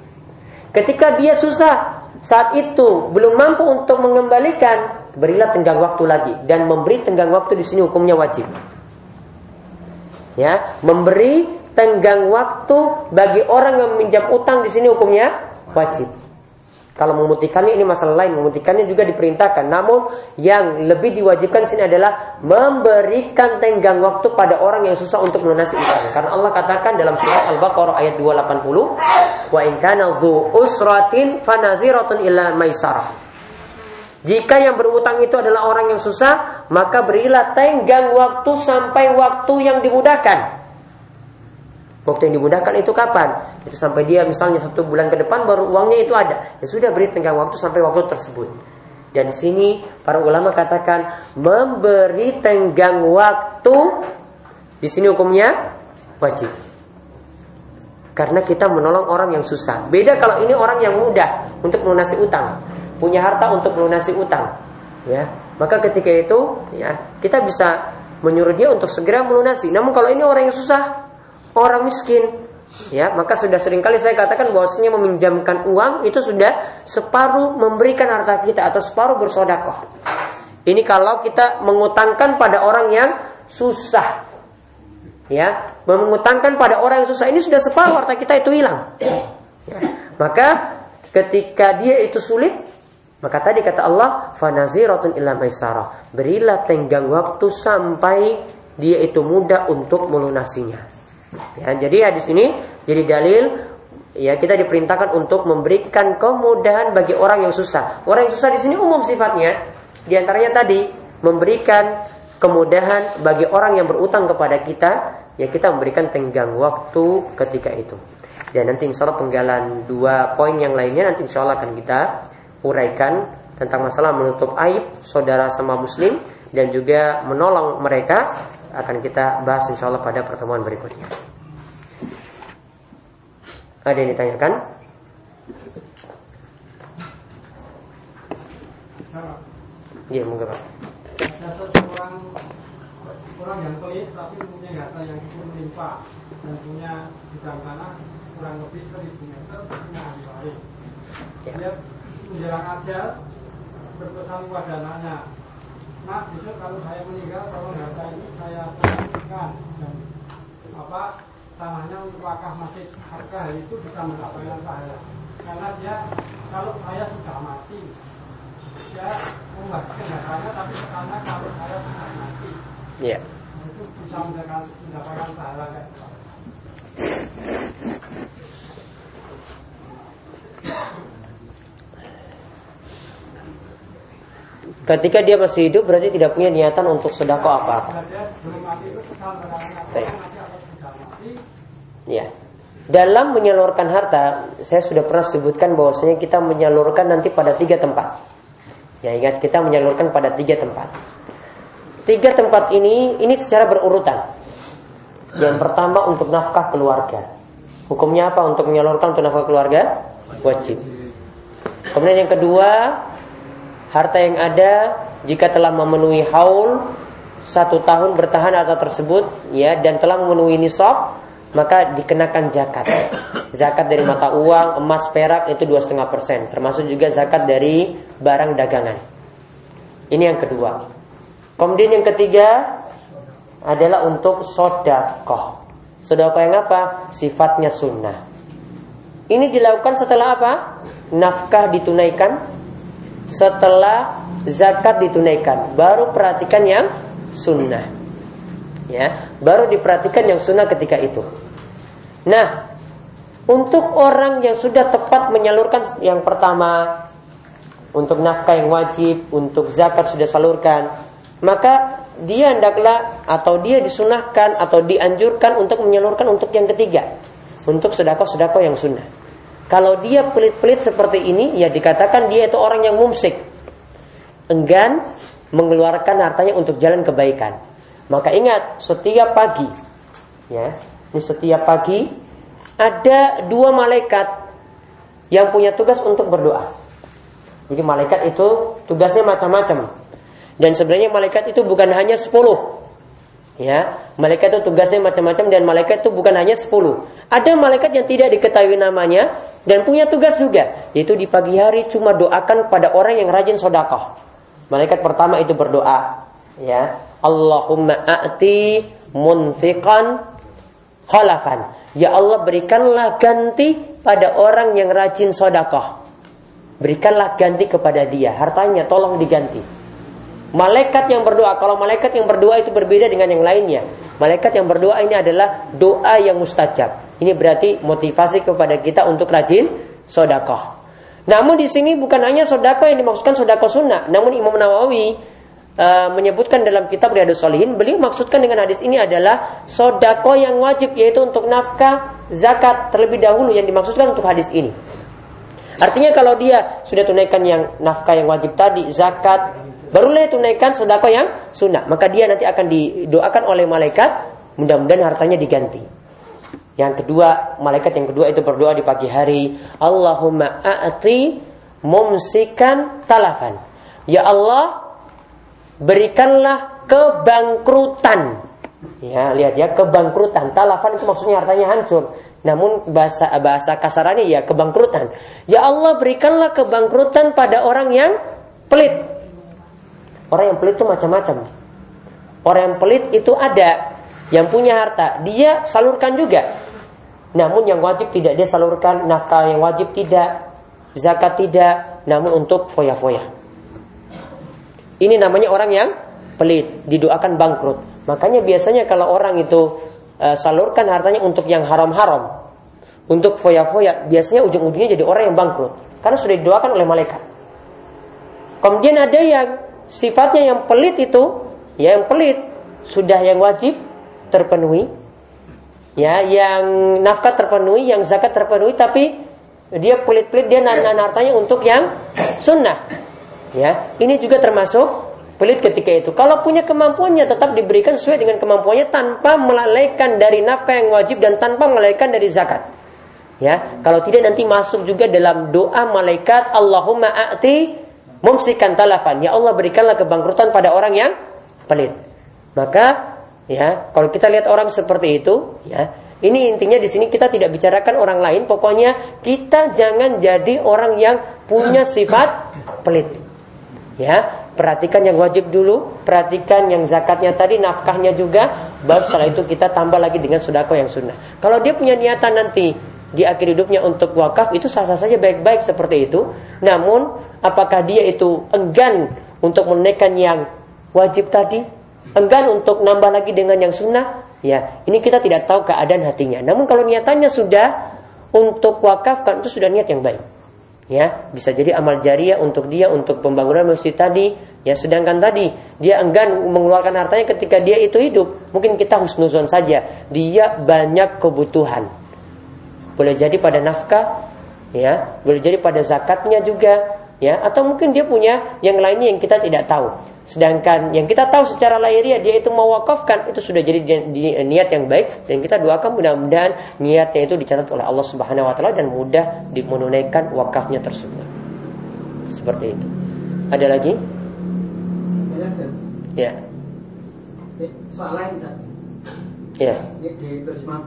Ketika dia susah, saat itu belum mampu untuk mengembalikan, berilah tenggang waktu lagi dan memberi tenggang waktu di sini hukumnya wajib. Ya, memberi tenggang waktu bagi orang yang meminjam utang di sini hukumnya wajib. Kalau memutihkannya ini masalah lain, memutihkannya juga diperintahkan. Namun yang lebih diwajibkan di sini adalah memberikan tenggang waktu pada orang yang susah untuk melunasi utang. Karena Allah katakan dalam surat Al-Baqarah ayat 280, "Wa in kana usratin fanaziratun ila maisarah." Jika yang berutang itu adalah orang yang susah, maka berilah tenggang waktu sampai waktu yang dimudahkan. Waktu yang dimudahkan itu kapan? Itu sampai dia misalnya satu bulan ke depan baru uangnya itu ada. Ya sudah beri tenggang waktu sampai waktu tersebut. Dan di sini para ulama katakan memberi tenggang waktu di sini hukumnya wajib. Karena kita menolong orang yang susah. Beda kalau ini orang yang mudah untuk melunasi utang punya harta untuk melunasi utang, ya, maka ketika itu ya kita bisa menyuruh dia untuk segera melunasi. Namun kalau ini orang yang susah, orang miskin, ya, maka sudah sering kali saya katakan bahwasanya meminjamkan uang itu sudah separuh memberikan harta kita atau separuh bersodakoh. Ini kalau kita mengutangkan pada orang yang susah. Ya, mengutangkan pada orang yang susah ini sudah separuh harta kita itu hilang. Ya, maka ketika dia itu sulit, maka tadi kata Allah, fanaziratun maisarah. Berilah tenggang waktu sampai dia itu mudah untuk melunasinya. Ya, jadi hadis ini jadi dalil ya kita diperintahkan untuk memberikan kemudahan bagi orang yang susah. Orang yang susah di sini umum sifatnya. Di antaranya tadi memberikan kemudahan bagi orang yang berutang kepada kita, ya kita memberikan tenggang waktu ketika itu. Dan nanti insya Allah penggalan dua poin yang lainnya nanti insya Allah akan kita uraikan tentang masalah menutup aib saudara sama muslim dan juga menolong mereka akan kita bahas insya Allah pada pertemuan berikutnya. Ada yang ditanyakan? Iya, mungkin Pak. Orang, orang yang pelit tapi punya harta yang cukup melimpah dan punya bidang tanah kurang lebih seribu meter punya ahli waris. Ya. Dia menjelang ajal berpesan kepada anaknya Nak besok kalau saya meninggal tolong harta ini saya tanggung dan apa tanahnya untuk wakaf masjid harga itu bisa mendapatkan saya karena dia kalau saya sudah mati dia membagikan hartanya tapi ke sana kalau saya sudah mati yeah. itu bisa mendapatkan mendapatkan pahala kayak Ketika dia masih hidup berarti tidak punya niatan untuk sedekah apa-apa. Ya. Dalam menyalurkan harta, saya sudah pernah sebutkan bahwasanya kita menyalurkan nanti pada tiga tempat. Ya ingat kita menyalurkan pada tiga tempat. Tiga tempat ini ini secara berurutan. Yang pertama untuk nafkah keluarga. Hukumnya apa untuk menyalurkan untuk nafkah keluarga? wajib. Kemudian yang kedua, harta yang ada jika telah memenuhi haul satu tahun bertahan harta tersebut ya dan telah memenuhi nisab maka dikenakan zakat. Zakat dari mata uang, emas, perak itu dua setengah persen, termasuk juga zakat dari barang dagangan. Ini yang kedua. Kemudian yang ketiga adalah untuk sodakoh. Sodakoh yang apa? Sifatnya sunnah. Ini dilakukan setelah apa? Nafkah ditunaikan, setelah zakat ditunaikan, baru perhatikan yang sunnah. Ya, baru diperhatikan yang sunnah ketika itu. Nah, untuk orang yang sudah tepat menyalurkan yang pertama untuk nafkah yang wajib, untuk zakat sudah salurkan, maka dia hendaklah atau dia disunahkan atau dianjurkan untuk menyalurkan untuk yang ketiga, untuk sedekah-sedekah yang sunnah. Kalau dia pelit-pelit seperti ini, ya dikatakan dia itu orang yang mumsik, enggan mengeluarkan hartanya untuk jalan kebaikan. Maka ingat, setiap pagi, ya, ini setiap pagi ada dua malaikat yang punya tugas untuk berdoa. Jadi malaikat itu tugasnya macam-macam. Dan sebenarnya malaikat itu bukan hanya sepuluh. Ya, malaikat itu tugasnya macam-macam dan malaikat itu bukan hanya sepuluh. Ada malaikat yang tidak diketahui namanya dan punya tugas juga, yaitu di pagi hari cuma doakan pada orang yang rajin sodakoh. Malaikat pertama itu berdoa, ya, Allahumma a'ti munfiqan khalafan. Ya Allah berikanlah ganti pada orang yang rajin sodakoh. Berikanlah ganti kepada dia. Hartanya tolong diganti. Malaikat yang berdoa, kalau malaikat yang berdoa itu berbeda dengan yang lainnya. Malaikat yang berdoa ini adalah doa yang mustajab. Ini berarti motivasi kepada kita untuk rajin sodakoh. Namun di sini bukan hanya sodakoh yang dimaksudkan sodakoh sunnah. Namun Imam Nawawi uh, menyebutkan dalam kitab Riyadus Solihin, beliau maksudkan dengan hadis ini adalah sodako yang wajib yaitu untuk nafkah zakat terlebih dahulu yang dimaksudkan untuk hadis ini. Artinya kalau dia sudah tunaikan yang nafkah yang wajib tadi, zakat, barulah tunaikan sodako yang sunnah. Maka dia nanti akan didoakan oleh malaikat, mudah-mudahan hartanya diganti. Yang kedua, malaikat yang kedua itu berdoa di pagi hari, Allahumma a'ti mumsikan talafan. Ya Allah, berikanlah kebangkrutan. Ya, lihat ya, kebangkrutan. Talafan itu maksudnya artinya hancur. Namun bahasa bahasa kasarannya ya kebangkrutan. Ya Allah, berikanlah kebangkrutan pada orang yang pelit. Orang yang pelit itu macam-macam. Orang yang pelit itu ada yang punya harta, dia salurkan juga. Namun yang wajib tidak dia salurkan, nafkah yang wajib tidak, zakat tidak, namun untuk foya-foya. Ini namanya orang yang pelit, didoakan bangkrut. Makanya biasanya kalau orang itu uh, salurkan hartanya untuk yang haram-haram, untuk foya-foya, biasanya ujung-ujungnya jadi orang yang bangkrut karena sudah didoakan oleh malaikat. Kemudian ada yang sifatnya yang pelit itu, ya yang pelit sudah yang wajib terpenuhi, ya yang nafkah terpenuhi, yang zakat terpenuhi, tapi dia pelit-pelit dia nan hartanya untuk yang sunnah. Ya, ini juga termasuk pelit ketika itu. Kalau punya kemampuannya tetap diberikan sesuai dengan kemampuannya tanpa melalaikan dari nafkah yang wajib dan tanpa melalaikan dari zakat. Ya, kalau tidak nanti masuk juga dalam doa malaikat Allahumma a'ti mumsikan talafan. Ya Allah berikanlah kebangkrutan pada orang yang pelit. Maka ya, kalau kita lihat orang seperti itu, ya, ini intinya di sini kita tidak bicarakan orang lain, pokoknya kita jangan jadi orang yang punya sifat pelit. Ya, perhatikan yang wajib dulu, perhatikan yang zakatnya tadi, nafkahnya juga, baru setelah itu kita tambah lagi dengan sodako yang sunnah. Kalau dia punya niatan nanti di akhir hidupnya untuk wakaf itu sah-sah saja baik-baik seperti itu. Namun apakah dia itu enggan untuk menaikkan yang wajib tadi, enggan untuk nambah lagi dengan yang sunnah? Ya, ini kita tidak tahu keadaan hatinya. Namun kalau niatannya sudah untuk wakaf kan itu sudah niat yang baik ya bisa jadi amal jariah untuk dia untuk pembangunan masjid tadi ya sedangkan tadi dia enggan mengeluarkan hartanya ketika dia itu hidup mungkin kita husnuzon saja dia banyak kebutuhan boleh jadi pada nafkah ya boleh jadi pada zakatnya juga ya atau mungkin dia punya yang lainnya yang kita tidak tahu Sedangkan yang kita tahu secara lahiriah dia itu mewakafkan itu sudah jadi di, di, niat yang baik dan kita doakan mudah-mudahan niatnya itu dicatat oleh Allah Subhanahu wa taala dan mudah menunaikan wakafnya tersebut. Seperti itu. Ada lagi? Ya. Soal lain, Ya. Ini di terjemah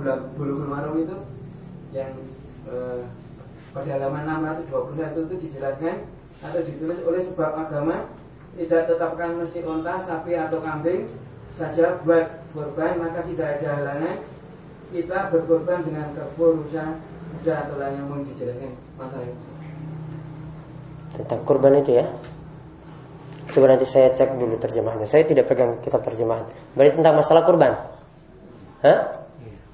Maram itu yang eh, pada halaman 621 itu dijelaskan atau ditulis oleh sebab agama tidak tetapkan mesti onta, sapi atau kambing saja buat korban maka tidak ada halangan kita berkorban dengan kebun, rusa, atau lain yang mau dijelaskan masalah itu. Tentang kurban itu ya. Coba nanti saya cek dulu terjemahnya. Saya tidak pegang kitab terjemahan. Berarti tentang masalah kurban. Hah?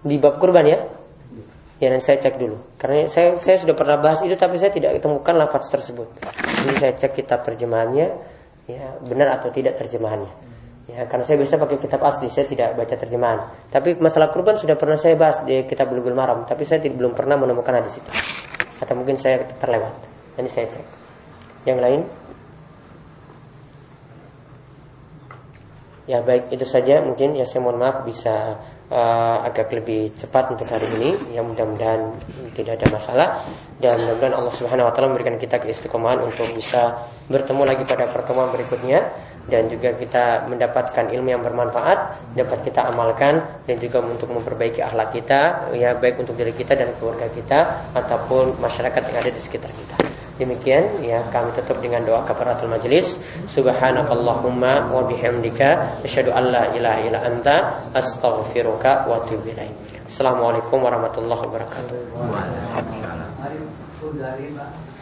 Di bab kurban ya? Ya nanti saya cek dulu. Karena saya saya sudah pernah bahas itu tapi saya tidak temukan lafaz tersebut. Jadi saya cek kitab terjemahannya ya benar atau tidak terjemahannya. Ya, karena saya biasa pakai kitab asli, saya tidak baca terjemahan. Tapi masalah kurban sudah pernah saya bahas di kitab Bulughul Maram, tapi saya tidak, belum pernah menemukan hadis itu. Atau mungkin saya terlewat. Ini saya cek. Yang lain? Ya baik itu saja mungkin ya saya mohon maaf bisa uh, agak lebih cepat untuk hari ini. Ya mudah-mudahan tidak ada masalah dan mudah-mudahan Allah Subhanahu wa taala memberikan kita keistiqomahan untuk bisa bertemu lagi pada pertemuan berikutnya dan juga kita mendapatkan ilmu yang bermanfaat dapat kita amalkan dan juga untuk memperbaiki akhlak kita ya baik untuk diri kita dan keluarga kita ataupun masyarakat yang ada di sekitar kita. Demikian ya kami tutup dengan doa kafaratul majelis. Subhanakallahumma wa bihamdika asyhadu an la ilaha illa anta astaghfiruka wa atubu ilaik. Assalamualaikum warahmatullahi wabarakatuh. Waalaikumsalam.